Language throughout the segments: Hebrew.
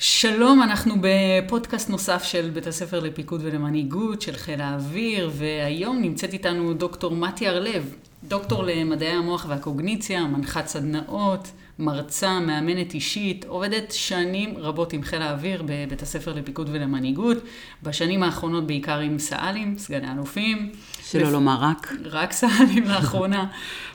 שלום, אנחנו בפודקאסט נוסף של בית הספר לפיקוד ולמנהיגות של חיל האוויר, והיום נמצאת איתנו דוקטור מתי הרלב, דוקטור למדעי המוח והקוגניציה, מנחת סדנאות, מרצה, מאמנת אישית, עובדת שנים רבות עם חיל האוויר בבית הספר לפיקוד ולמנהיגות, בשנים האחרונות בעיקר עם סא"לים, סגני אלופים. שלא לומר רק. רק סא"לים לאחרונה.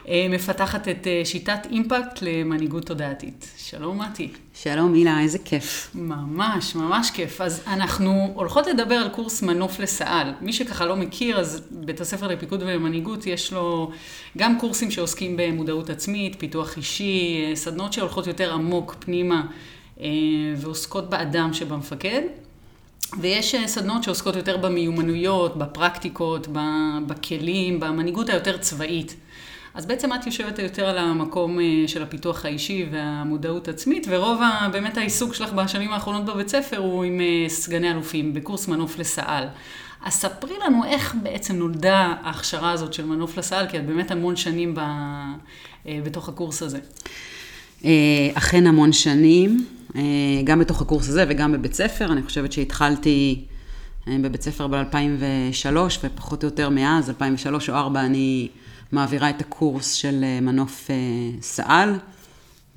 אה, מפתחת את אה, שיטת אימפקט למנהיגות תודעתית. שלום מתי. שלום הילה, איזה כיף. ממש, ממש כיף. אז אנחנו הולכות לדבר על קורס מנוף לסא"ל. מי שככה לא מכיר, אז בית הספר לפיקוד ולמנהיגות יש לו גם קורסים שעוסקים במודעות עצמית, פיתוח אישי, אה, סדנות שהולכות יותר עמוק פנימה ועוסקות באדם שבמפקד. ויש סדנות שעוסקות יותר במיומנויות, בפרקטיקות, בכלים, במנהיגות היותר צבאית. אז בעצם את יושבת יותר על המקום אה, של הפיתוח האישי והמודעות עצמית, ורוב ה, באמת העיסוק שלך בשנים האחרונות בבית ספר הוא עם אה, סגני אלופים, בקורס מנוף לסא"ל. אז ספרי לנו איך בעצם נולדה ההכשרה הזאת של מנוף לסא"ל, כי את באמת המון שנים ב, אה, בתוך הקורס הזה. אכן המון שנים, גם בתוך הקורס הזה וגם בבית ספר. אני חושבת שהתחלתי בבית ספר ב-2003, ופחות או יותר מאז, 2003 או 2004, אני... מעבירה את הקורס של אה, מנוף אה, סא"ל.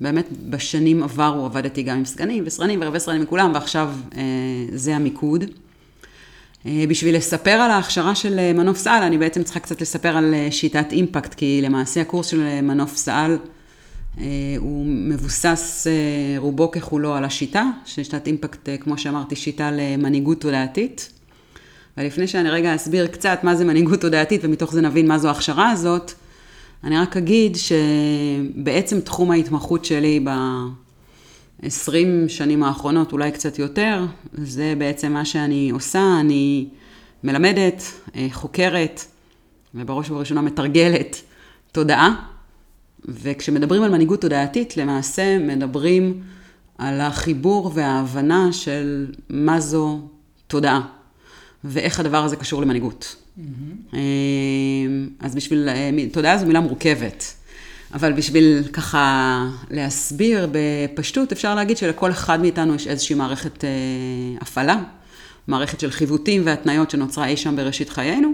באמת בשנים עברו עבדתי גם עם סגנים וסרנים ורבי סרנים מכולם, ועכשיו אה, זה המיקוד. בשביל לספר על ההכשרה של מנוף סא"ל, אני בעצם צריכה קצת לספר על שיטת אימפקט, כי למעשה הקורס של מנוף סא"ל הוא מבוסס רובו ככולו על השיטה, שיטת אימפקט, כמו שאמרתי, שיטה למנהיגות תודעתית. ולפני שאני רגע אסביר קצת מה זה מנהיגות תודעתית, ומתוך זה נבין מה זו ההכשרה הזאת, אני רק אגיד שבעצם תחום ההתמחות שלי ב-20 שנים האחרונות, אולי קצת יותר, זה בעצם מה שאני עושה, אני מלמדת, אה, חוקרת, ובראש ובראשונה מתרגלת תודעה. וכשמדברים על מנהיגות תודעתית, למעשה מדברים על החיבור וההבנה של מה זו תודעה. ואיך הדבר הזה קשור למנהיגות. Mm-hmm. אז בשביל, אה, תודעה זו מילה מורכבת, אבל בשביל ככה להסביר בפשטות, אפשר להגיד שלכל אחד מאיתנו יש איזושהי מערכת אה, הפעלה, מערכת של חיווטים והתניות שנוצרה אי שם בראשית חיינו,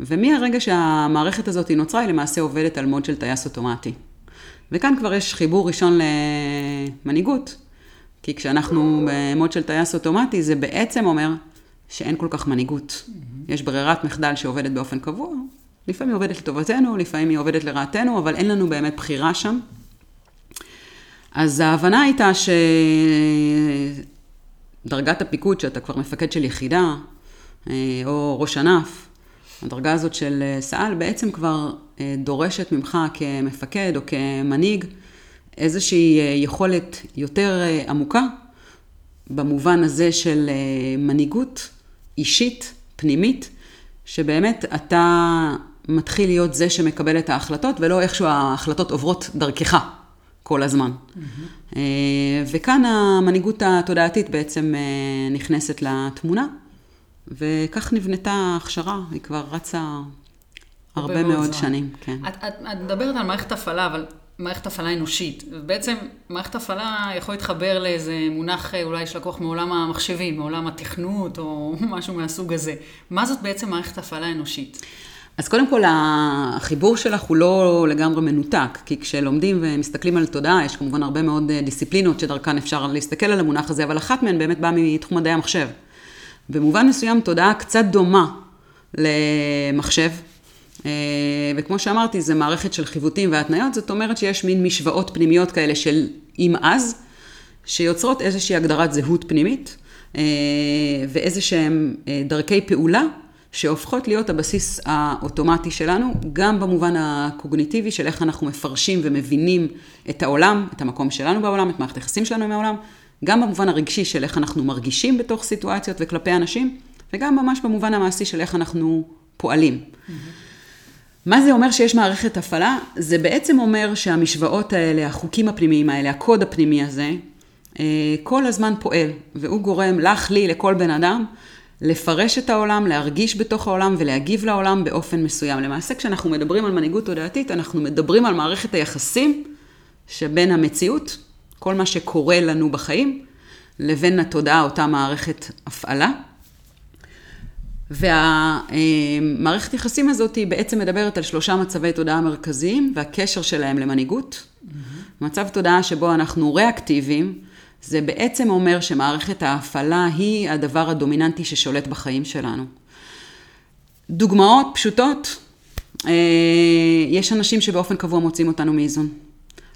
ומהרגע שהמערכת הזאת נוצרה, היא למעשה עובדת על מוד של טייס אוטומטי. וכאן כבר יש חיבור ראשון למנהיגות, כי כשאנחנו במוד של טייס אוטומטי, זה בעצם אומר שאין כל כך מנהיגות. יש ברירת מחדל שעובדת באופן קבוע, לפעמים היא עובדת לטובתנו, לפעמים היא עובדת לרעתנו, אבל אין לנו באמת בחירה שם. אז ההבנה הייתה שדרגת הפיקוד, שאתה כבר מפקד של יחידה, אה, או ראש ענף, הדרגה הזאת של אה, סא"ל בעצם כבר אה, דורשת ממך כמפקד או כמנהיג איזושהי יכולת יותר עמוקה, במובן הזה של מנהיגות אישית, פנימית, שבאמת אתה מתחיל להיות זה שמקבל את ההחלטות, ולא איכשהו ההחלטות עוברות דרכך כל הזמן. Mm-hmm. וכאן המנהיגות התודעתית בעצם אה, נכנסת לתמונה, וכך נבנתה ההכשרה, היא כבר רצה הרבה מאוד זמן. שנים. כן. את, את, את מדברת על מערכת הפעלה, אבל מערכת הפעלה אנושית. בעצם מערכת הפעלה יכול להתחבר לאיזה מונח אה, אולי שלקוח מעולם המחשבים, מעולם התכנות או משהו מהסוג הזה. מה זאת בעצם מערכת הפעלה אנושית? אז קודם כל, החיבור שלך הוא לא לגמרי מנותק, כי כשלומדים ומסתכלים על תודעה, יש כמובן הרבה מאוד אה, דיסציפלינות שדרכן אפשר להסתכל על המונח הזה, אבל אחת מהן באמת באה מתחום מדעי המחשב. במובן מסוים, תודעה קצת דומה למחשב, אה, וכמו שאמרתי, זה מערכת של חיווטים והתניות, זאת אומרת שיש מין משוואות פנימיות כאלה של אם-אז, שיוצרות איזושהי הגדרת זהות פנימית, אה, ואיזה שהן אה, דרכי פעולה שהופכות להיות הבסיס האוטומטי שלנו, גם במובן הקוגניטיבי של איך אנחנו מפרשים ומבינים את העולם, את המקום שלנו בעולם, את מערכת היחסים שלנו עם העולם, גם במובן הרגשי של איך אנחנו מרגישים בתוך סיטואציות וכלפי אנשים, וגם ממש במובן המעשי של איך אנחנו פועלים. Mm-hmm. מה זה אומר שיש מערכת הפעלה? זה בעצם אומר שהמשוואות האלה, החוקים הפנימיים האלה, הקוד הפנימי הזה, אה, כל הזמן פועל, והוא גורם לך, לי, לכל בן אדם, לפרש את העולם, להרגיש בתוך העולם ולהגיב לעולם באופן מסוים. למעשה, כשאנחנו מדברים על מנהיגות תודעתית, אנחנו מדברים על מערכת היחסים שבין המציאות, כל מה שקורה לנו בחיים, לבין התודעה, אותה מערכת הפעלה. והמערכת יחסים הזאת היא בעצם מדברת על שלושה מצבי תודעה מרכזיים והקשר שלהם למנהיגות. Mm-hmm. מצב תודעה שבו אנחנו ריאקטיביים, זה בעצם אומר שמערכת ההפעלה היא הדבר הדומיננטי ששולט בחיים שלנו. דוגמאות פשוטות, אה, יש אנשים שבאופן קבוע מוצאים אותנו מאיזון.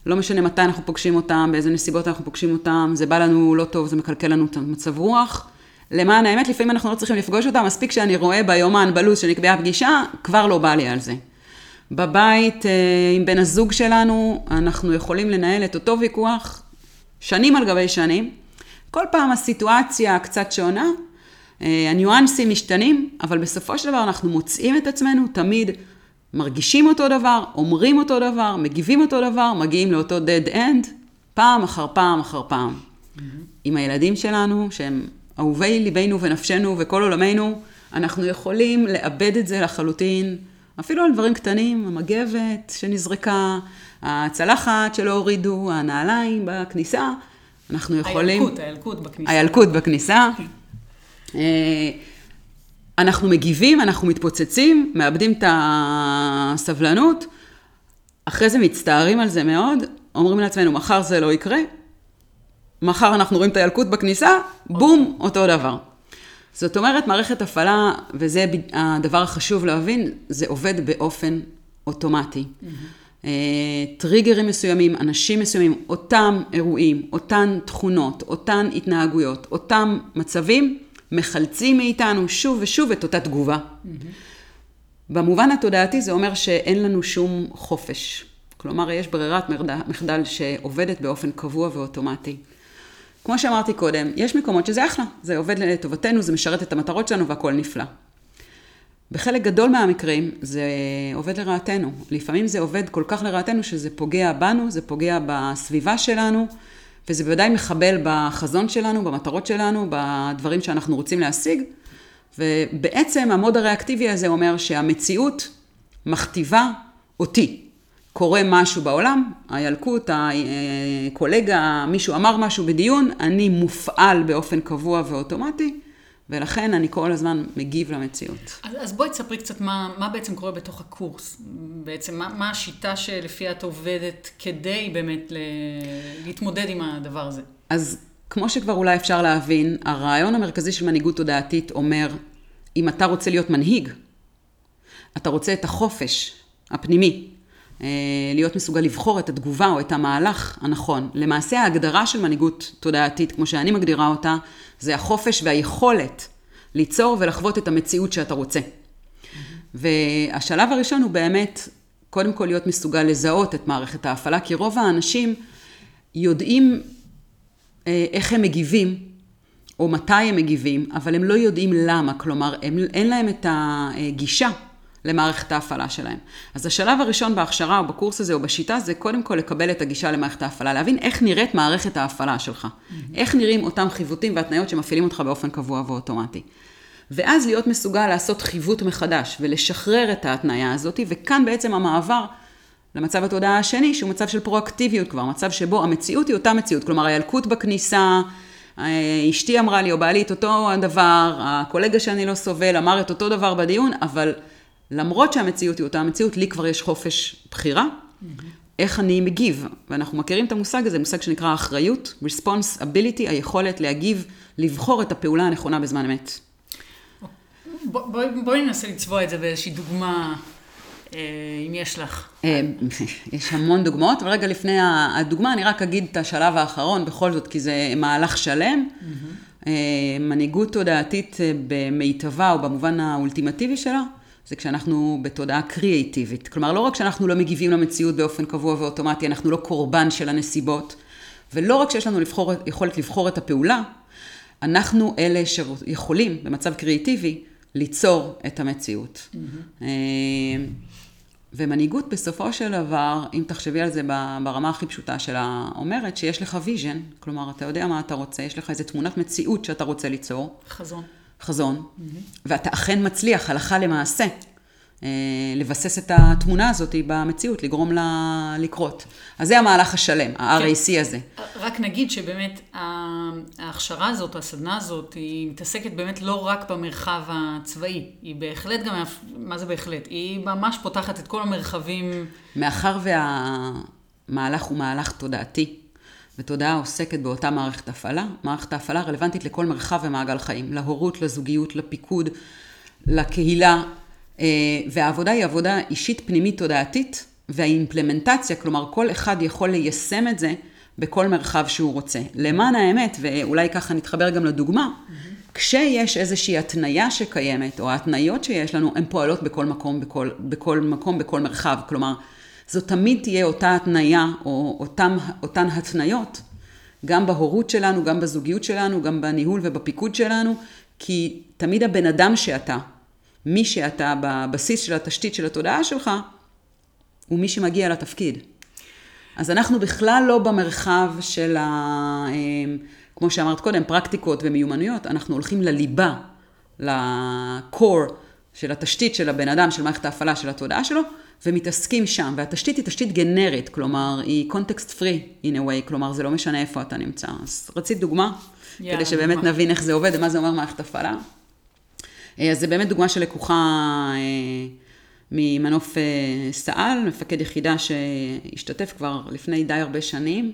לא משנה מתי אנחנו פוגשים אותם, באיזה נסיבות אנחנו פוגשים אותם, זה בא לנו לא טוב, זה מקלקל לנו את המצב רוח. למען האמת, לפעמים אנחנו לא צריכים לפגוש אותם, מספיק שאני רואה ביומן, בלו"ז שנקבעה פגישה, כבר לא בא לי על זה. בבית אה, עם בן הזוג שלנו, אנחנו יכולים לנהל את אותו ויכוח שנים על גבי שנים. כל פעם הסיטואציה קצת שונה, אה, הניואנסים משתנים, אבל בסופו של דבר אנחנו מוצאים את עצמנו תמיד מרגישים אותו דבר, אומרים אותו דבר, מגיבים אותו דבר, מגיעים לאותו dead end, פעם אחר פעם אחר פעם. Mm-hmm. עם הילדים שלנו, שהם אהובי ליבנו ונפשנו וכל עולמנו, אנחנו יכולים לאבד את זה לחלוטין, אפילו על דברים קטנים, המגבת שנזרקה, הצלחת שלא הורידו, הנעליים בכניסה, אנחנו יכולים... הילקוט, הילקוט בכניסה. הילקוט בכניסה. אה, אנחנו מגיבים, אנחנו מתפוצצים, מאבדים את הסבלנות, אחרי זה מצטערים על זה מאוד, אומרים לעצמנו, מחר זה לא יקרה, מחר אנחנו רואים את הילקוט בכניסה, בום, אותו דבר. זאת אומרת, מערכת הפעלה, וזה הדבר החשוב להבין, זה עובד באופן אוטומטי. Mm-hmm. טריגרים מסוימים, אנשים מסוימים, אותם אירועים, אותן תכונות, אותן התנהגויות, אותם מצבים, מחלצים מאיתנו שוב ושוב את אותה תגובה. Mm-hmm. במובן התודעתי זה אומר שאין לנו שום חופש. כלומר, יש ברירת מחדל שעובדת באופן קבוע ואוטומטי. כמו שאמרתי קודם, יש מקומות שזה אחלה, זה עובד לטובתנו, זה משרת את המטרות שלנו והכול נפלא. בחלק גדול מהמקרים זה עובד לרעתנו. לפעמים זה עובד כל כך לרעתנו שזה פוגע בנו, זה פוגע בסביבה שלנו, וזה בוודאי מחבל בחזון שלנו, במטרות שלנו, בדברים שאנחנו רוצים להשיג. ובעצם המוד הריאקטיבי הזה אומר שהמציאות מכתיבה אותי. קורה משהו בעולם, הילקוט, הקולגה, מישהו אמר משהו בדיון, אני מופעל באופן קבוע ואוטומטי, ולכן אני כל הזמן מגיב למציאות. אז, אז בואי תספרי קצת מה, מה בעצם קורה בתוך הקורס. בעצם מה, מה השיטה שלפיה את עובדת כדי באמת ל, להתמודד עם הדבר הזה. אז כמו שכבר אולי אפשר להבין, הרעיון המרכזי של מנהיגות תודעתית אומר, אם אתה רוצה להיות מנהיג, אתה רוצה את החופש הפנימי, להיות מסוגל לבחור את התגובה או את המהלך הנכון. למעשה ההגדרה של מנהיגות תודעתית, כמו שאני מגדירה אותה, זה החופש והיכולת ליצור ולחוות את המציאות שאתה רוצה. והשלב הראשון הוא באמת, קודם כל להיות מסוגל לזהות את מערכת ההפעלה, כי רוב האנשים יודעים אה, איך הם מגיבים, או מתי הם מגיבים, אבל הם לא יודעים למה. כלומר, הם, אין להם את הגישה למערכת ההפעלה שלהם. אז השלב הראשון בהכשרה או בקורס הזה או בשיטה זה קודם כל לקבל את הגישה למערכת ההפעלה, להבין איך נראית מערכת ההפעלה שלך, mm-hmm. איך נראים אותם חיווטים והתניות שמפעילים אותך באופן קבוע ואוטומטי. ואז להיות מסוגל לעשות חיווט מחדש ולשחרר את ההתניה הזאת, וכאן בעצם המעבר למצב התודעה השני, שהוא מצב של פרואקטיביות כבר, מצב שבו המציאות היא אותה מציאות, כלומר הילקוט בכניסה, אה, אשתי אמרה לי, או בעלי את אותו הדבר, הקולגה שאני לא סובל אמר את אותו דבר בדיון, אבל למרות שהמציאות היא אותה המציאות, לי כבר יש חופש בחירה, mm-hmm. איך אני מגיב. ואנחנו מכירים את המושג הזה, מושג שנקרא אחריות, responsibility, היכולת להגיב, לבחור את הפעולה הנכונה בזמן אמת. בואי בוא ננסה לצבוע את זה באיזושהי דוגמה, אה, אם יש לך. אה, יש המון דוגמאות, אבל רגע לפני הדוגמה, אני רק אגיד את השלב האחרון, בכל זאת, כי זה מהלך שלם. Mm-hmm. מנהיגות תודעתית במיטבה, או במובן האולטימטיבי שלה, זה כשאנחנו בתודעה קריאיטיבית. כלומר, לא רק שאנחנו לא מגיבים למציאות באופן קבוע ואוטומטי, אנחנו לא קורבן של הנסיבות, ולא רק שיש לנו לבחור, יכולת לבחור את הפעולה, אנחנו אלה שיכולים, במצב קריאיטיבי, ליצור את המציאות. Mm-hmm. ומנהיגות בסופו של דבר, אם תחשבי על זה ברמה הכי פשוטה שלה, אומרת שיש לך vision, כלומר, אתה יודע מה אתה רוצה, יש לך איזו תמונת מציאות שאתה רוצה ליצור. חזון. חזון, mm-hmm. ואתה אכן מצליח, הלכה למעשה. אה, לבסס את התמונה הזאת במציאות, לגרום לה לקרות. אז זה המהלך השלם, ה-RAC כן. הזה. רק נגיד שבאמת ההכשרה הזאת, הסדנה הזאת, היא מתעסקת באמת לא רק במרחב הצבאי, היא בהחלט גם, מה זה בהחלט? היא ממש פותחת את כל המרחבים. מאחר והמהלך הוא מהלך תודעתי, ותודעה עוסקת באותה מערכת הפעלה, מערכת ההפעלה רלוונטית לכל מרחב ומעגל חיים, להורות, לזוגיות, לפיקוד, לקהילה, אה, והעבודה היא עבודה אישית פנימית תודעתית, והאימפלמנטציה, כלומר כל אחד יכול ליישם את זה בכל מרחב שהוא רוצה. למען האמת, ואולי ככה נתחבר גם לדוגמה. כשיש איזושהי התניה שקיימת, או ההתניות שיש לנו, הן פועלות בכל מקום, בכל, בכל מקום, בכל מרחב. כלומר, זו תמיד תהיה אותה התניה, או אותם, אותן התניות, גם בהורות שלנו, גם בזוגיות שלנו, גם בניהול ובפיקוד שלנו, כי תמיד הבן אדם שאתה, מי שאתה בבסיס של התשתית של התודעה שלך, הוא מי שמגיע לתפקיד. אז אנחנו בכלל לא במרחב של ה... אמ, כמו שאמרת קודם, פרקטיקות ומיומנויות, אנחנו הולכים לליבה, ל-core של התשתית של הבן אדם, של מערכת ההפעלה של התודעה שלו, ומתעסקים שם. והתשתית היא תשתית גנרית, כלומר, היא context free in a way, כלומר, זה לא משנה איפה אתה נמצא. אז רצית דוגמה? Yeah, כדי שבאמת דוגמה. נבין איך זה עובד ומה זה אומר מערכת הפעלה. אה, אז זה באמת דוגמה שלקוחה אה, ממנוף אה, סא"ל, מפקד יחידה שהשתתף כבר לפני די הרבה שנים.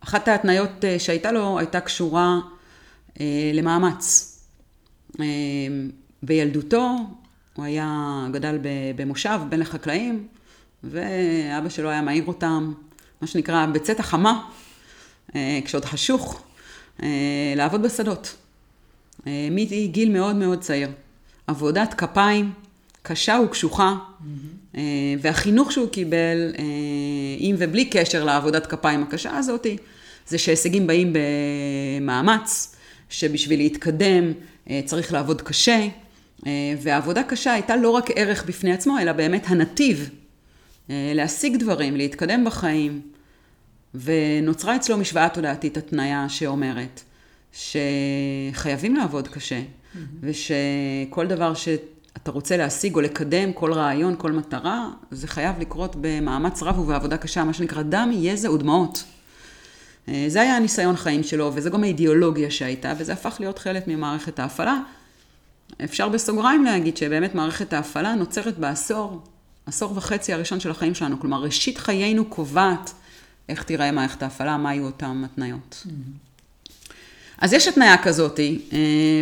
אחת ההתניות שהייתה לו הייתה קשורה למאמץ. בילדותו הוא היה, גדל במושב בין לחקלאים, ואבא שלו היה מעיר אותם, מה שנקרא בצאת החמה, כשעוד חשוך, לעבוד בשדות. אה, מגיל מאוד מאוד צעיר. עבודת כפיים קשה וקשוחה, mm-hmm. והחינוך שהוא קיבל, אה, עם ובלי קשר לעבודת כפיים הקשה הזאתי, זה שהישגים באים במאמץ, שבשביל להתקדם צריך לעבוד קשה, ועבודה קשה הייתה לא רק ערך בפני עצמו, אלא באמת הנתיב להשיג דברים, להתקדם בחיים, ונוצרה אצלו משוואה תודעתית התניה שאומרת, שחייבים לעבוד קשה, mm-hmm. ושכל דבר שאתה רוצה להשיג או לקדם, כל רעיון, כל מטרה, זה חייב לקרות במאמץ רב ובעבודה קשה, מה שנקרא דם, יזע ודמעות. אה, זה היה הניסיון חיים שלו, וזה גם האידיאולוגיה שהייתה, וזה הפך להיות חלק ממערכת ההפעלה. אפשר בסוגריים להגיד שבאמת מערכת ההפעלה נוצרת בעשור, עשור וחצי הראשון של החיים שלנו. כלומר, ראשית חיינו קובעת איך תיראה מערכת ההפעלה, מה יהיו אותן התניות. Mm-hmm. אז יש התניה כזאת, אה,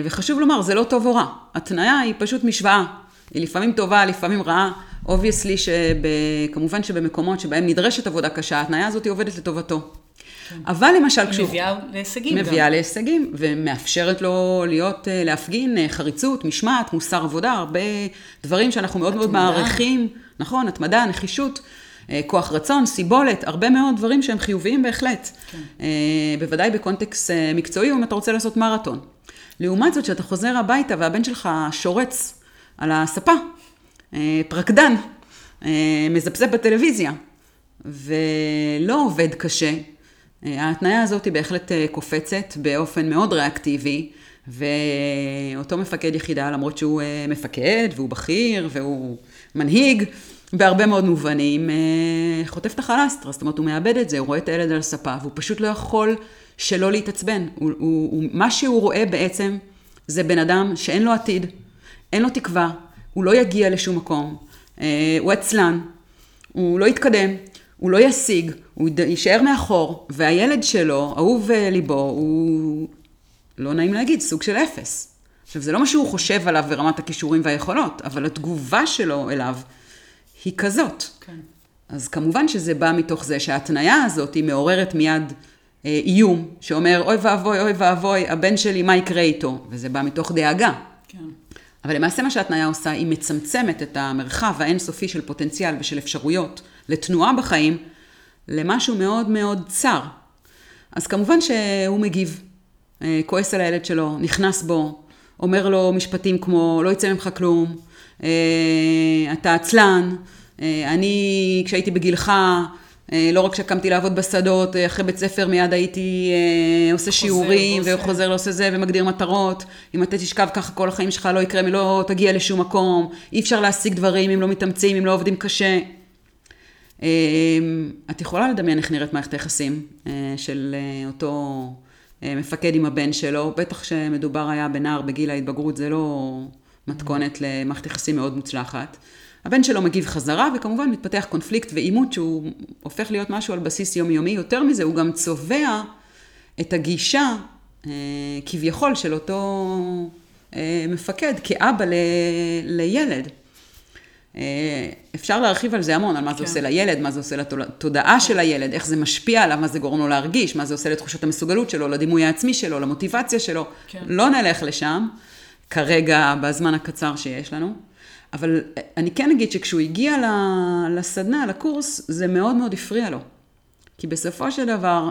וחשוב לומר, זה לא טוב או רע. התניה היא פשוט משוואה. היא לפעמים טובה, לפעמים רעה. obviously שכמובן שבמקומות שבהם נדרשת עבודה קשה, ההתניה הזאת עובדת לטובתו. כן. אבל למשל כשהוא... מביאה להישגים מביאה גם. להישגים, ומאפשרת לו להיות, אה, להפגין אה, חריצות, משמעת, מוסר עבודה, הרבה דברים שאנחנו מאוד התמדה. מאוד מעריכים. נכון, התמדה, נחישות. אה, כוח רצון, סיבולת, הרבה מאוד דברים שהם חיוביים בהחלט. כן. בוודאי בקונטקסט מקצועי, אם אתה רוצה לעשות מרתון. לעומת זאת, כשאתה חוזר הביתה והבן שלך שורץ על הספה, פרקדן, מזפזפ בטלוויזיה, ולא עובד קשה, ההתניה הזאת היא בהחלט קופצת באופן מאוד ריאקטיבי, ואותו מפקד יחידה, למרות שהוא מפקד והוא בכיר והוא מנהיג, בהרבה מאוד מובנים, אה, חוטף את החלסטרה, זאת אומרת, הוא מאבד את זה, הוא רואה את הילד על הספה, והוא פשוט לא יכול שלא להתעצבן. הוא, הוא, הוא, מה שהוא רואה בעצם, זה בן אדם שאין לו עתיד, אין לו תקווה, הוא לא יגיע לשום מקום, אה, הוא עצלן, הוא לא יתקדם, הוא לא ישיג, הוא יישאר מאחור, והילד שלו, אהוב אה, ליבו, הוא, לא נעים להגיד, סוג של אפס. עכשיו, זה לא מה שהוא חושב עליו ברמת הכישורים והיכולות, אבל התגובה שלו אליו, היא כזאת. כן. אז כמובן שזה בא מתוך זה שההתניה הזאת היא מעוררת מיד אה, איום, שאומר, אוי ואבוי, אוי ואבוי, הבן שלי, מה יקרה איתו? וזה בא מתוך דאגה. כן. אבל למעשה מה שההתניה עושה, היא מצמצמת את המרחב האינסופי של פוטנציאל ושל אפשרויות לתנועה בחיים, למשהו מאוד מאוד צר. אז כמובן שהוא מגיב, אה, כועס על הילד שלו, נכנס בו, אומר לו משפטים כמו, לא יצא ממך כלום, אה, אתה עצלן, אה, אני, כשהייתי בגילך, לא רק שקמתי לעבוד בשדות, אחרי בית ספר מיד הייתי עושה שיעורים, ועושה. וחוזר לעושה זה, ומגדיר מטרות. אם אתה תשכב ככה כל החיים שלך לא יקרה, לא תגיע לשום מקום. אי אפשר להשיג דברים אם לא מתאמצים, אם לא עובדים קשה. אה, את יכולה לדמיין איך נראית מערכת היחסים אה, של אה, אותו אה, מפקד עם הבן שלו, בטח שמדובר היה בנער בגיל ההתבגרות, זה לא מתכונת למערכת יחסים מאוד מוצלחת. הבן שלו מגיב חזרה, וכמובן מתפתח קונפליקט ועימות שהוא הופך להיות משהו על בסיס יומיומי. יותר מזה, הוא גם צובע את הגישה, כביכול, של אותו מפקד כאבא ל, לילד. אה, אפשר להרחיב על זה המון, על מה זה כן. עושה לילד, מה זה עושה לתודעה של הילד, איך זה משפיע עליו, מה זה גורם לו להרגיש, מה זה עושה לתחושת המסוגלות שלו, לדימוי העצמי שלו, למוטיבציה שלו. כן. לא נלך לשם, כרגע, בזמן הקצר שיש לנו. אבל אני כן אגיד שכשהוא הגיע לסדנה, לקורס, זה מאוד מאוד הפריע לו. כי בסופו של דבר,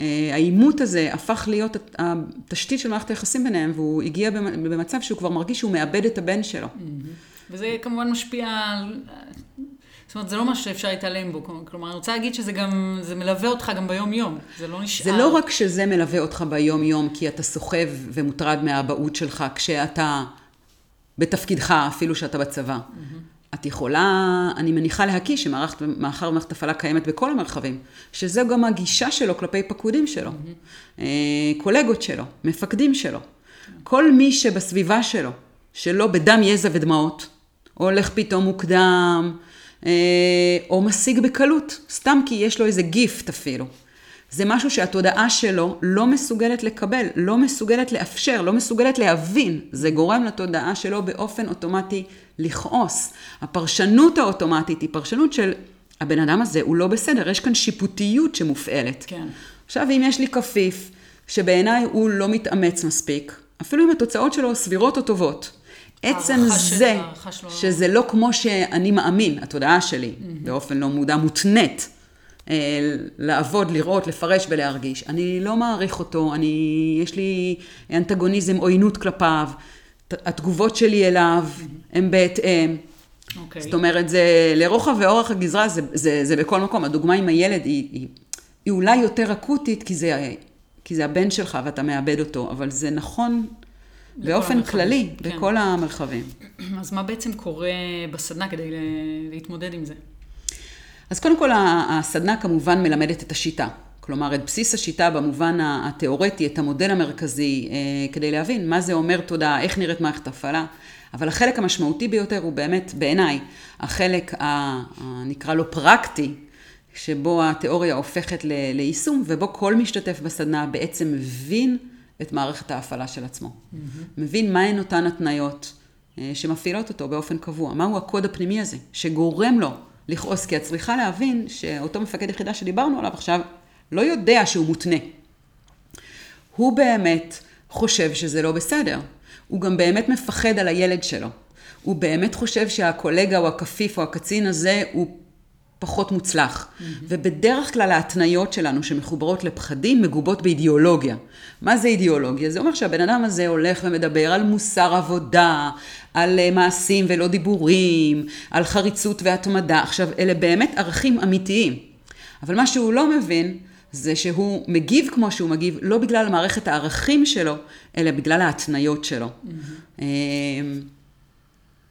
אה, העימות הזה הפך להיות הת- התשתית של מערכת היחסים ביניהם, והוא הגיע במ- במצב שהוא כבר מרגיש שהוא מאבד את הבן שלו. וזה כמובן משפיע על... זאת אומרת, זה לא משהו שאפשר להתעלם בו. כלומר, אני רוצה להגיד שזה גם, זה מלווה אותך גם ביום-יום. זה לא נשאר. זה לא רק שזה מלווה אותך ביום-יום, כי אתה סוחב ומוטרד מהאבהות שלך כשאתה בתפקידך, אפילו שאתה בצבא. את יכולה, אני מניחה להקיש, שמאחר ומערכת הפעלה קיימת בכל המרחבים, שזו גם הגישה שלו כלפי פקודים שלו, אה, קולגות שלו, מפקדים שלו. כל מי שבסביבה שלו, שלא בדם, יזע ודמעות, או הולך פתאום מוקדם, אה, או משיג בקלות, סתם כי יש לו איזה גיפט אפילו. זה משהו שהתודעה שלו לא מסוגלת לקבל, לא מסוגלת לאפשר, לא מסוגלת להבין. זה גורם לתודעה שלו באופן אוטומטי לכעוס. הפרשנות האוטומטית היא פרשנות של הבן אדם הזה הוא לא בסדר, יש כאן שיפוטיות שמופעלת. כן. עכשיו, אם יש לי כפיף, שבעיניי הוא לא מתאמץ מספיק, אפילו אם התוצאות שלו סבירות או טובות, עצם של- זה, שלו- שזה לא כמו שאני מאמין, התודעה שלי, באופן לא מודע, מותנית, אה, לעבוד, לראות, לפרש ולהרגיש. אני לא מעריך אותו, אני, יש לי אנטגוניזם, עוינות כלפיו, התגובות שלי אליו הן בהתאם. אוקיי. זאת אומרת, זה לרוחב ואורך הגזרה, זה, זה, זה בכל מקום. הדוגמה עם הילד היא, היא, היא אולי יותר אקוטית, כי זה, כי זה הבן שלך ואתה מאבד אותו, אבל זה נכון באופן המרחבים, כללי, כן. בכל המרחבים. אז מה בעצם קורה בסדנה כדי להתמודד עם זה? אז קודם כל, הסדנה כמובן מלמדת את השיטה. כלומר, את בסיס השיטה במובן התיאורטי, את המודל המרכזי, אה, כדי להבין מה זה אומר תודעה, איך נראית מערכת הפעלה. אבל החלק המשמעותי ביותר הוא באמת, בעיניי, החלק, ה- ה- נקרא לו פרקטי, שבו התיאוריה הופכת ליישום, ובו כל משתתף בסדנה בעצם מבין את מערכת ההפעלה של עצמו. Mm-hmm. מבין מהן אותן התניות אה, שמפעילות אותו באופן קבוע. מהו הקוד הפנימי הזה, שגורם לו לכעוס, כי את צריכה להבין שאותו מפקד יחידה שדיברנו עליו עכשיו, לא יודע שהוא מותנה. הוא באמת חושב שזה לא בסדר. הוא גם באמת מפחד על הילד שלו. הוא באמת חושב שהקולגה או הכפיף או הקצין הזה הוא פחות מוצלח. Mm-hmm. ובדרך כלל ההתניות שלנו שמחוברות לפחדים מגובות באידיאולוגיה. מה זה אידיאולוגיה? זה אומר שהבן אדם הזה הולך ומדבר על מוסר עבודה, על אה, מעשים ולא דיבורים, על חריצות והתמדה. עכשיו, אלה באמת ערכים אמיתיים. אבל מה שהוא לא מבין, זה שהוא מגיב כמו שהוא מגיב, לא בגלל מערכת הערכים שלו, אלא בגלל ההתניות שלו. Mm-hmm.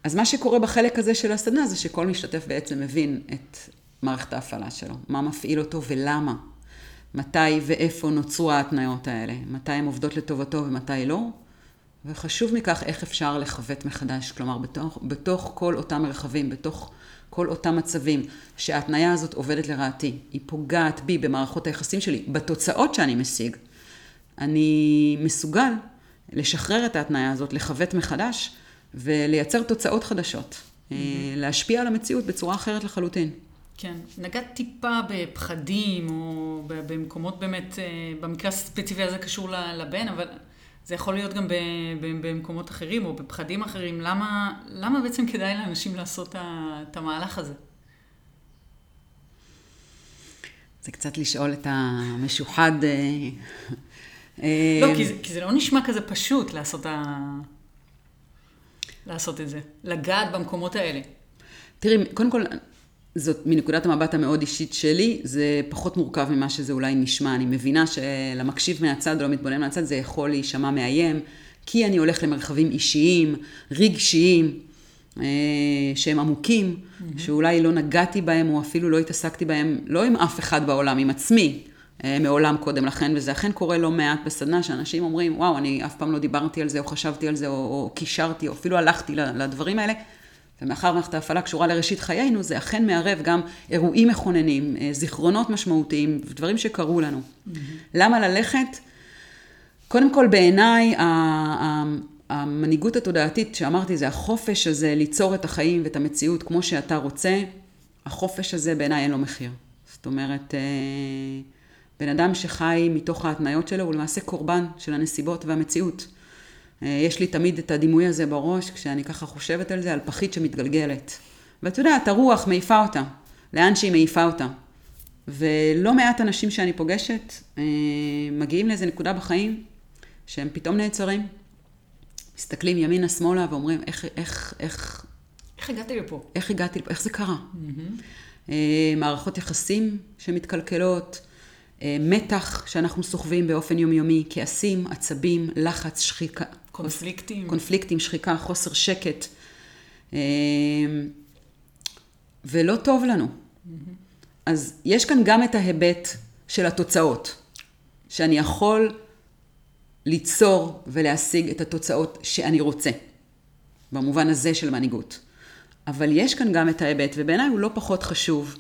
אז מה שקורה בחלק הזה של הסדנה, זה שכל משתתף בעצם מבין את מערכת ההפעלה שלו, מה מפעיל אותו ולמה, מתי ואיפה נוצרו ההתניות האלה, מתי הן עובדות לטובתו ומתי לא, וחשוב מכך איך אפשר לכוות מחדש, כלומר בתוך, בתוך כל אותם מרחבים, בתוך כל אותם מצבים שההתניה הזאת עובדת לרעתי, היא פוגעת בי במערכות היחסים שלי, בתוצאות שאני משיג, אני מסוגל לשחרר את ההתניה הזאת, לכוות מחדש ולייצר תוצאות חדשות, mm-hmm. להשפיע על המציאות בצורה אחרת לחלוטין. כן. נגעת טיפה בפחדים, או במקומות באמת, אה, במקרה הספציפי הזה קשור לבן, אבל זה יכול להיות גם במקומות אחרים, או בפחדים אחרים. למה, למה בעצם כדאי לאנשים לעשות את המהלך הזה? זה קצת לשאול את המשוחד. לא, כי זה, כי זה לא נשמע כזה פשוט לעשות, ה... לעשות את זה, לגעת במקומות האלה. תראי, קודם כל, זאת מנקודת המבט המאוד אישית שלי, זה פחות מורכב ממה שזה אולי נשמע. אני מבינה שלמקשיב מהצד או למתבונן מהצד זה יכול להישמע מאיים, כי אני הולך למרחבים אישיים, רגשיים, אה, שהם עמוקים, mm-hmm. שאולי לא נגעתי בהם או אפילו לא התעסקתי בהם, לא עם אף אחד בעולם, עם עצמי, אה, מעולם קודם לכן, וזה אכן קורה לא מעט בסדנה, שאנשים אומרים, וואו, אני אף פעם לא דיברתי על זה, או חשבתי על זה, או, או קישרתי, או אפילו הלכתי לדברים האלה. ומאחר מערכת ההפעלה קשורה לראשית חיינו, זה אכן מערב גם אירועים מכוננים, אה, זיכרונות משמעותיים, דברים שקרו לנו. Mm-hmm. למה ללכת? קודם כל בעיניי, המנהיגות התודעתית שאמרתי, זה החופש הזה ליצור את החיים ואת המציאות כמו שאתה רוצה, החופש הזה בעיניי אין לו מחיר. זאת אומרת, אה, בן אדם שחי מתוך ההתניות שלו הוא למעשה קורבן של הנסיבות והמציאות. אה, יש לי תמיד את הדימוי הזה בראש, כשאני ככה חושבת על זה, על פחית שמתגלגלת. ואת יודעת, הרוח מעיפה אותה, לאן שהיא מעיפה אותה. ולא מעט אנשים שאני פוגשת אה, מגיעים לאיזה נקודה בחיים שהם פתאום נעצרים, מסתכלים ימינה שמאלה ואומרים, איך, איך, איך... איך הגעתי לפה? איך הגעתי לפה? איך זה קרה? Mm-hmm. מערכות יחסים שמתקלקלות, מתח שאנחנו סוחבים באופן יומיומי, כעסים, עצבים, לחץ, שחיקה, קונפליקטים. קונפליקטים, שחיקה, חוסר שקט. אמ, ולא טוב לנו. אז יש כאן גם את ההיבט של התוצאות, שאני יכול ליצור ולהשיג את התוצאות שאני רוצה, במובן הזה של מנהיגות. אבל יש כאן גם את ההיבט, ובעיניי הוא לא פחות חשוב,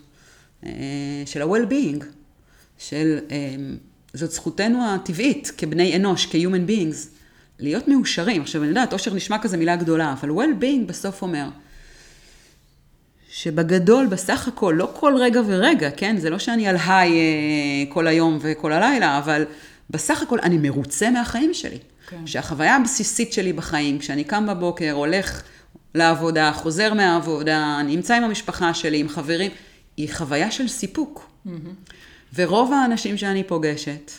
אה, של ה-well-being, של אמ, זאת זכותנו הטבעית כבני אנוש, כ-human beings, להיות מאושרים. עכשיו, אני יודעת, אושר נשמע כזה מילה גדולה, אבל well-being בסוף אומר, שבגדול, בסך הכל, לא כל רגע ורגע, כן? זה לא שאני על היי אה, כל היום וכל הלילה, אבל בסך הכל אני מרוצה מהחיים שלי. כן. שהחוויה הבסיסית שלי בחיים, כשאני קם בבוקר, הולך לעבודה, חוזר מהעבודה, נמצא עם המשפחה שלי, עם חברים, היא חוויה של סיפוק. Mm-hmm. ורוב האנשים שאני פוגשת,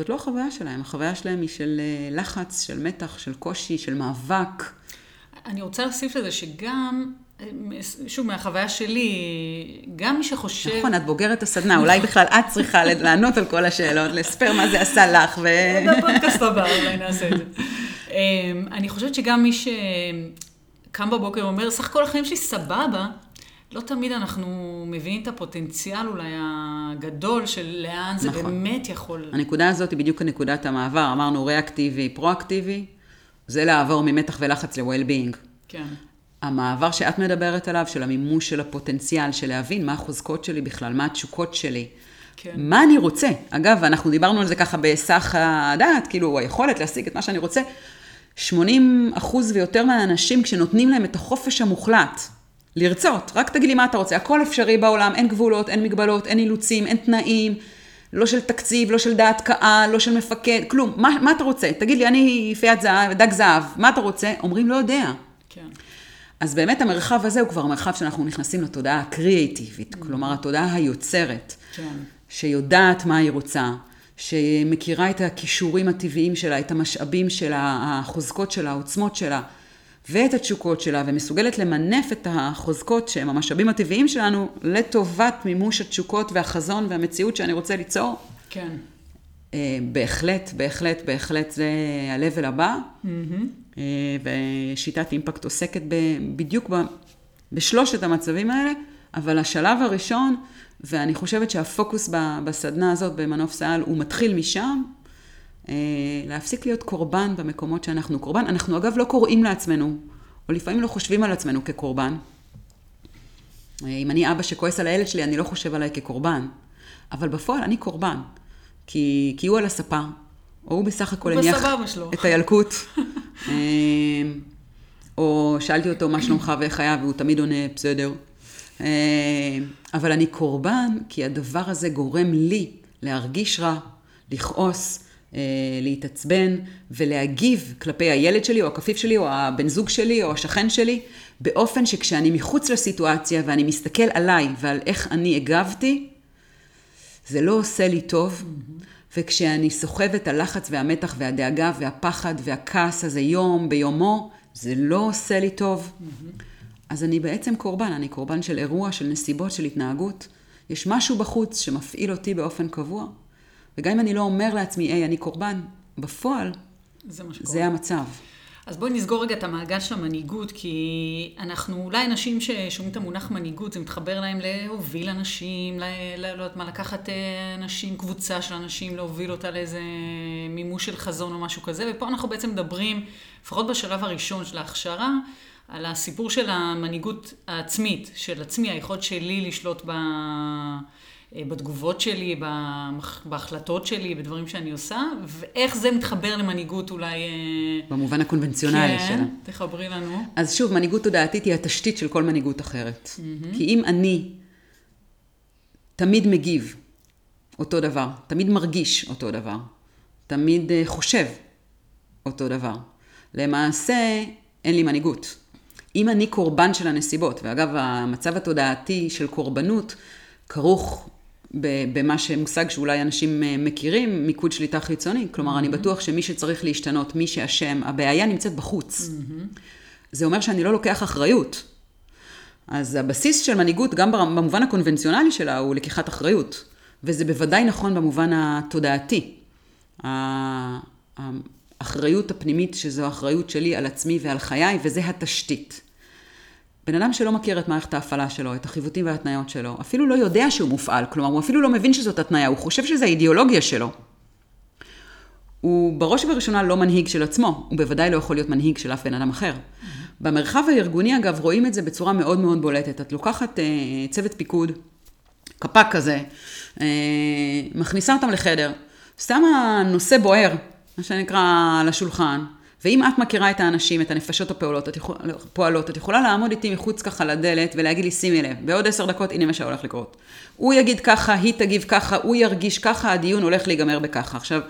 זאת לא החוויה שלהם, החוויה שלהם היא של אה, לחץ, של מתח, של קושי, של מאבק. אני רוצה להוסיף לזה שגם, אה, שוב, מהחוויה שלי, גם מי שחושב... נכון, את בוגרת הסדנה, אולי בכלל את צריכה לענות על כל השאלות, לספר מה זה עשה לך ו... בפודקאסט הבא אולי נעשה את זה. אני חושבת שגם מי שקם בבוקר ואומר, סך הכל החיים שלי סבבה, לא תמיד אנחנו מבינים את הפוטנציאל אולי הגדול של לאן זה נכון. באמת יכול... הנקודה הזאת היא בדיוק נקודת המעבר. אמרנו ריאקטיבי, פרואקטיבי, זה לעבור ממתח ולחץ ל-well-being. כן. המעבר שאת מדברת עליו, של המימוש של הפוטנציאל, של להבין מה החוזקות שלי בכלל, מה התשוקות שלי. כן. מה אני רוצה? אגב, אנחנו דיברנו על זה ככה בסך הדעת, כאילו היכולת להשיג את מה שאני רוצה. 80 אחוז ויותר מהאנשים, כשנותנים להם את החופש המוחלט, לרצות, רק תגיד לי מה אתה רוצה, הכל אפשרי בעולם, אין גבולות, אין מגבלות, אין אילוצים, אין תנאים, לא של תקציב, לא של דעת קהל, לא של מפקד, כלום, מה, מה אתה רוצה? תגיד לי, אני יפיית זהב, דג זהב, מה אתה רוצה? אומרים, לא יודע. כן. אז באמת המרחב הזה הוא כבר מרחב שאנחנו נכנסים לתודעה הקריאיטיבית, mm. כלומר התודעה היוצרת, כן. שיודעת מה היא רוצה, שמכירה את הכישורים הטבעיים שלה, את המשאבים שלה, החוזקות שלה, העוצמות שלה. ואת התשוקות שלה, ומסוגלת למנף את החוזקות שהם המשאבים הטבעיים שלנו, לטובת מימוש התשוקות והחזון והמציאות שאני רוצה ליצור. כן. אה, בהחלט, בהחלט, בהחלט זה ה-level הבא. Mm-hmm. ושיטת אימפקט עוסקת בדיוק ב, בשלושת המצבים האלה, אבל השלב הראשון, ואני חושבת שהפוקוס בסדנה הזאת, במנוף סל, הוא מתחיל משם, להפסיק להיות קורבן במקומות שאנחנו קורבן. אנחנו אגב לא קוראים לעצמנו, או לפעמים לא חושבים על עצמנו כקורבן. אה, אם אני אבא שכועס על הילד שלי, אני לא חושב עליי כקורבן. אבל בפועל אני קורבן. כי, כי הוא על הספה, או הוא בסך הכל הניח את הילקוט. אה, או שאלתי אותו מה שלומך ואיך היה, והוא תמיד עונה, בסדר. אבל אני קורבן, כי הדבר הזה גורם לי להרגיש רע, לכעוס, אה, להתעצבן ולהגיב כלפי הילד שלי או הכפיף שלי או הבן זוג שלי או השכן שלי באופן שכשאני מחוץ לסיטואציה ואני מסתכל עליי ועל איך אני הגבתי, זה לא עושה לי טוב. Mm-hmm. וכשאני סוחב את הלחץ והמתח והדאגה והפחד והכעס הזה יום ביומו, זה לא עושה לי טוב. Mm-hmm. אז אני בעצם קורבן, אני קורבן של אירוע, של נסיבות, של התנהגות. יש משהו בחוץ שמפעיל אותי באופן קבוע, וגם אם אני לא אומר לעצמי, היי, אני קורבן, בפועל, זה. זה המצב. אז בואי נסגור רגע את המעגל של המנהיגות, כי אנחנו אולי אנשים ששומעים את המונח מנהיגות, זה מתחבר להם להוביל אנשים, ל- ל- לא יודעת מה, לקחת אה, אנשים, קבוצה של אנשים, להוביל אותה לאיזה מימוש של חזון או משהו כזה, ופה אנחנו בעצם מדברים, לפחות בשלב הראשון של ההכשרה, על הסיפור של המנהיגות העצמית, של עצמי, היכולת שלי לשלוט ב... אה, בתגובות שלי, בהחלטות שלי, בדברים שאני עושה, ואיך זה מתחבר למנהיגות אולי... אה, במובן הקונבנציונלי שלה. כן, תחברי לנו. אז שוב, מנהיגות תודעתית היא התשתית של כל מנהיגות אחרת. Mm-hmm. כי אם אני תמיד מגיב אותו דבר, תמיד מרגיש אותו דבר, תמיד אה, חושב אותו דבר, למעשה אין לי מנהיגות. אם אני קורבן של הנסיבות, ואגב, המצב התודעתי של קורבנות כרוך במה שמושג שאולי אנשים אה, מכירים, מיקוד שליטה חיצוני. כלומר, mm-hmm. אני בטוח שמי שצריך להשתנות, מי שאשם, הבעיה נמצאת בחוץ. Mm-hmm. זה אומר שאני לא לוקח אחריות. אז הבסיס של מנהיגות, גם במובן הקונבנציונלי שלה, הוא לקיחת אחריות. וזה בוודאי נכון במובן התודעתי. האחריות הפנימית, שזו האחריות שלי על עצמי ועל חיי, וזה התשתית. בן אדם שלא מכיר את מערכת ההפעלה שלו, את החיווטים וההתניות שלו, אפילו לא יודע שהוא מופעל, כלומר, הוא אפילו לא מבין שזאת התניה, הוא חושב שזה האידיאולוגיה שלו. הוא בראש ובראשונה לא מנהיג של עצמו, הוא בוודאי לא יכול להיות מנהיג של אף בן אדם אחר. במרחב הארגוני, אגב, רואים את זה בצורה מאוד מאוד בולטת. את לוקחת אה, צוות פיקוד, קפ"ק כזה, אה, מכניסה אותם לחדר, שמה נושא בוער, מה שנקרא, על השולחן, ואם את מכירה את האנשים, את הנפשות הפועלות, את, יכול, פועלות, את יכולה לעמוד איתי מחוץ ככה לדלת ולהגיד לי, שימי לב, בעוד עשר דקות, הנה מה שהולך לקרות. הוא יגיד ככה, היא תגיב ככה, הוא ירגיש ככה, הדיון הולך להיגמר בככה. עכשיו,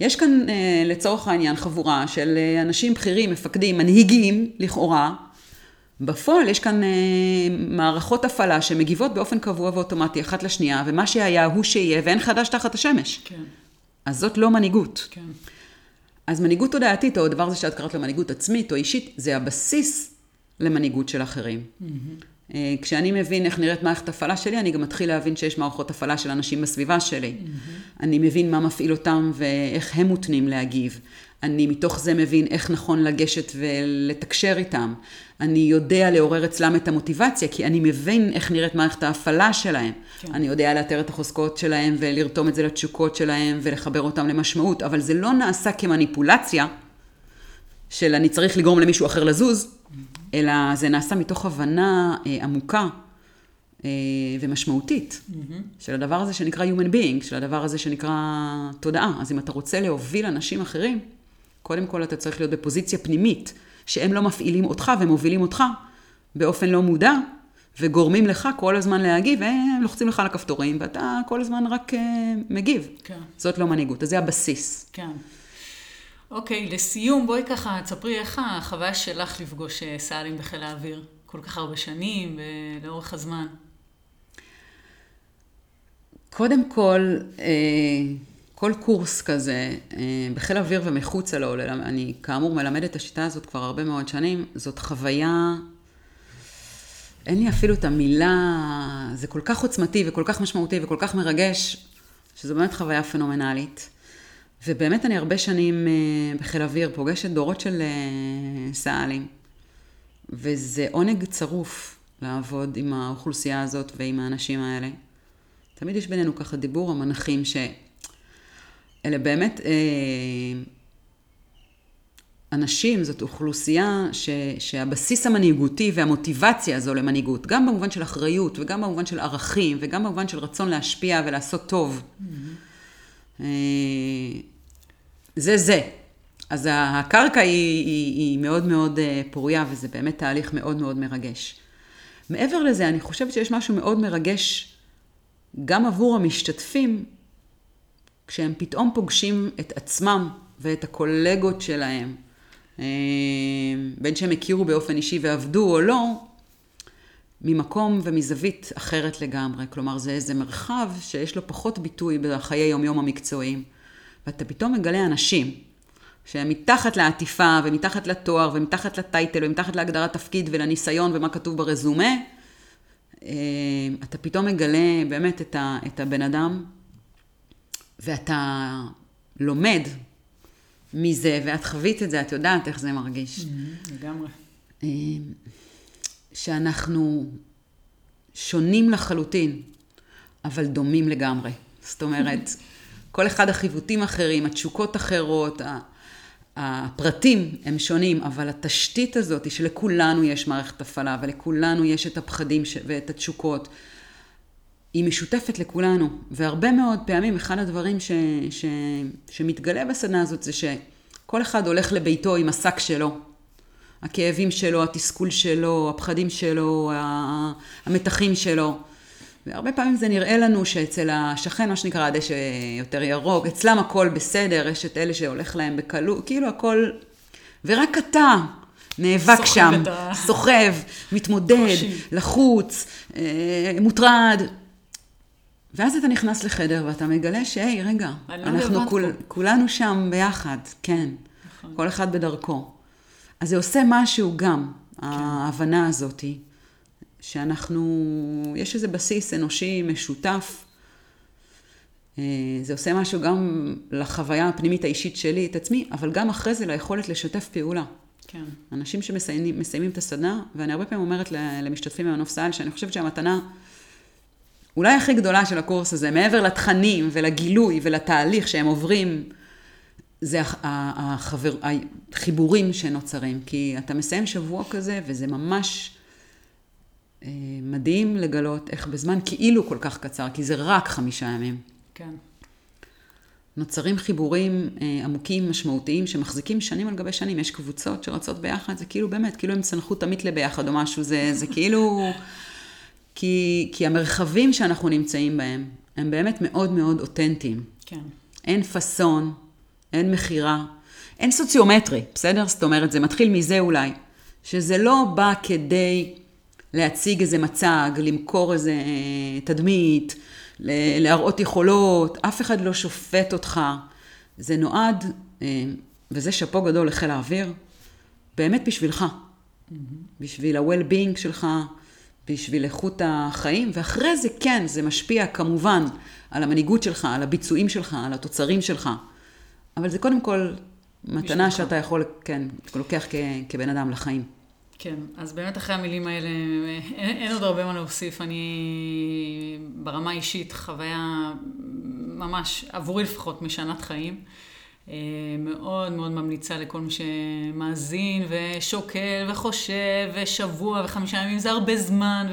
יש כאן אה, לצורך העניין חבורה של אה, אנשים בכירים, מפקדים, מנהיגים, לכאורה. בפועל יש כאן אה, מערכות הפעלה שמגיבות באופן קבוע ואוטומטי אחת לשנייה, ומה שהיה הוא שיהיה, ואין חדש תחת השמש. כן, אז זאת לא מנהיגות. כן. אז מנהיגות תודעתית, או הדבר הזה שאת קראת לו מנהיגות עצמית או אישית, זה הבסיס למנהיגות של אחרים. Mm-hmm. כשאני מבין איך נראית מערכת הפעלה שלי, אני גם מתחיל להבין שיש מערכות הפעלה של אנשים בסביבה שלי. Mm-hmm. אני מבין מה מפעיל אותם ואיך הם מותנים להגיב. אני מתוך זה מבין איך נכון לגשת ולתקשר איתם. אני יודע לעורר אצלם את המוטיבציה, כי אני מבין איך נראית מערכת ההפעלה שלהם. כן. אני יודע לאתר את החוזקות שלהם ולרתום את זה לתשוקות שלהם ולחבר אותם למשמעות, אבל זה לא נעשה כמניפולציה של אני צריך לגרום למישהו אחר לזוז. אלא זה נעשה מתוך הבנה אה, עמוקה אה, ומשמעותית mm-hmm. של הדבר הזה שנקרא Human Being, של הדבר הזה שנקרא תודעה. אז אם אתה רוצה להוביל אנשים אחרים, קודם כל אתה צריך להיות בפוזיציה פנימית, שהם לא מפעילים אותך ומובילים אותך באופן לא מודע, וגורמים לך כל הזמן להגיב, והם לוחצים לך על הכפתורים, ואתה כל הזמן רק uh, מגיב. כן. זאת לא מנהיגות, אז זה הבסיס. כן. אוקיי, לסיום, בואי ככה, תספרי איך החוויה שלך לפגוש אה, סא"לים בחיל האוויר, כל כך הרבה שנים ולאורך הזמן. קודם כל, אה, כל קורס כזה, אה, בחיל האוויר ומחוצה לו, אני כאמור מלמדת את השיטה הזאת כבר הרבה מאוד שנים, זאת חוויה, אין לי אפילו את המילה, זה כל כך עוצמתי וכל כך משמעותי וכל כך מרגש, שזו באמת חוויה פנומנלית. ובאמת אני הרבה שנים אה, בחיל האוויר פוגשת דורות של סא"לים, וזה עונג צרוף לעבוד עם האוכלוסייה הזאת ועם האנשים האלה. תמיד יש בינינו ככה דיבור המנחים ש... אלה באמת אה, אנשים, זאת אוכלוסייה ש, שהבסיס המנהיגותי והמוטיבציה הזו למנהיגות, גם במובן של אחריות וגם במובן של ערכים וגם במובן של רצון להשפיע ולעשות טוב. Mm-hmm. זה זה. אז הקרקע היא, היא, היא מאוד מאוד פוריה וזה באמת תהליך מאוד מאוד מרגש. מעבר לזה, אני חושבת שיש משהו מאוד מרגש גם עבור המשתתפים כשהם פתאום פוגשים את עצמם ואת הקולגות שלהם, בין שהם הכירו באופן אישי ועבדו או לא, ממקום ומזווית אחרת לגמרי. כלומר, זה איזה מרחב שיש לו פחות ביטוי בחיי יומיום המקצועיים. ואתה פתאום מגלה אנשים שהם מתחת לעטיפה, ומתחת לתואר, ומתחת לטייטל, ומתחת להגדרת תפקיד ולניסיון ומה כתוב ברזומה, אה, אתה פתאום מגלה באמת את הבן אדם, ואתה לומד מזה, ואת חווית את זה, את יודעת איך זה מרגיש. Mm-hmm, לגמרי. אה, שאנחנו שונים לחלוטין, אבל דומים לגמרי. זאת אומרת, כל אחד החיווטים אחרים, התשוקות אחרות, הפרטים הם שונים, אבל התשתית הזאת היא שלכולנו יש מערכת הפעלה, ולכולנו יש את הפחדים ואת התשוקות. היא משותפת לכולנו, והרבה מאוד פעמים אחד הדברים ש, ש, שמתגלה בסדנה הזאת זה שכל אחד הולך לביתו עם השק שלו. הכאבים שלו, התסכול שלו, הפחדים שלו, המתחים שלו. והרבה פעמים זה נראה לנו שאצל השכן, מה שנקרא הדשא יותר ירוק, אצלם הכל בסדר, יש את אלה שהולך להם בקלות, כאילו הכל... ורק אתה נאבק שם. סוחב, מתמודד, קושי. לחוץ, אה, מוטרד. ואז אתה נכנס לחדר ואתה מגלה שהי, רגע, לא אנחנו כול, כולנו שם ביחד, כן, נכון. כל אחד בדרכו. אז זה עושה משהו גם, כן. ההבנה הזאתי. שאנחנו, יש איזה בסיס אנושי משותף. אה, זה עושה משהו גם לחוויה הפנימית האישית שלי, את עצמי, אבל גם אחרי זה ליכולת לשתף פעולה. כן. אנשים שמסיימים את הסדנה, ואני הרבה פעמים אומרת למשתתפים במנוף סל, שאני חושבת שהמתנה אולי הכי גדולה של הקורס הזה, מעבר לתכנים ולגילוי ולתהליך שהם עוברים, זה החבר, החיבורים שנוצרים. כי אתה מסיים שבוע כזה, וזה ממש אה, מדהים לגלות איך בזמן כאילו כל כך קצר, כי זה רק חמישה ימים. כן. נוצרים חיבורים אה, עמוקים, משמעותיים, שמחזיקים שנים על גבי שנים. יש קבוצות שרצות ביחד, זה כאילו באמת, כאילו הם צנחו תמיד לביחד או משהו, זה, זה כאילו... כי, כי המרחבים שאנחנו נמצאים בהם, הם באמת מאוד מאוד אותנטיים. כן. אין פאסון, אין מכירה, אין סוציומטרי, בסדר? זאת אומרת, זה מתחיל מזה אולי, שזה לא בא כדי להציג איזה מצג, למכור איזה אה, תדמית, להראות יכולות, אף אחד לא שופט אותך. זה נועד, אה, וזה שאפו גדול לחיל האוויר, באמת בשבילך. Mm-hmm. בשביל ה-well-being שלך, בשביל איכות החיים, ואחרי זה כן, זה משפיע כמובן על המנהיגות שלך, על הביצועים שלך, על התוצרים שלך. אבל זה קודם כל מתנה בשבילך. שאתה יכול, כן, לוקח כ- כבן אדם לחיים. כן, אז באמת אחרי המילים האלה, אין, אין עוד הרבה מה להוסיף. אני ברמה אישית, חוויה ממש, עבורי לפחות, משנת חיים. אה, מאוד מאוד ממליצה לכל מי שמאזין ושוקל וחושב ושבוע וחמישה ימים זה הרבה זמן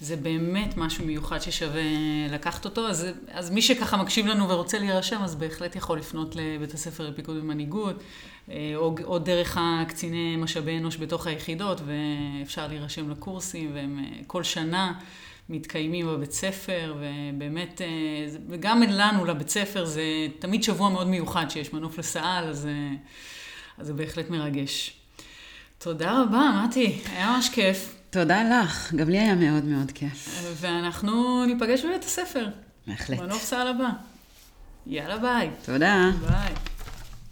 וזה באמת משהו מיוחד ששווה לקחת אותו. אז, אז מי שככה מקשיב לנו ורוצה להירשם, אז בהחלט יכול לפנות לבית הספר לפיקוד ומנהיגות. אה, או, או דרך הקציני משאבי אנוש בתוך היחידות, ואפשר להירשם לקורסים, והם אה, כל שנה מתקיימים בבית ספר, ובאמת, אה, וגם לנו, לבית ספר, זה תמיד שבוע מאוד מיוחד שיש מנוף לסעל, אז, אז זה בהחלט מרגש. תודה רבה, מתי, היה ממש כיף. תודה לך, גם לי היה מאוד מאוד כיף. ואנחנו ניפגש בבית הספר. בהחלט. מנוף סעל הבא. יאללה ביי. תודה. ביי.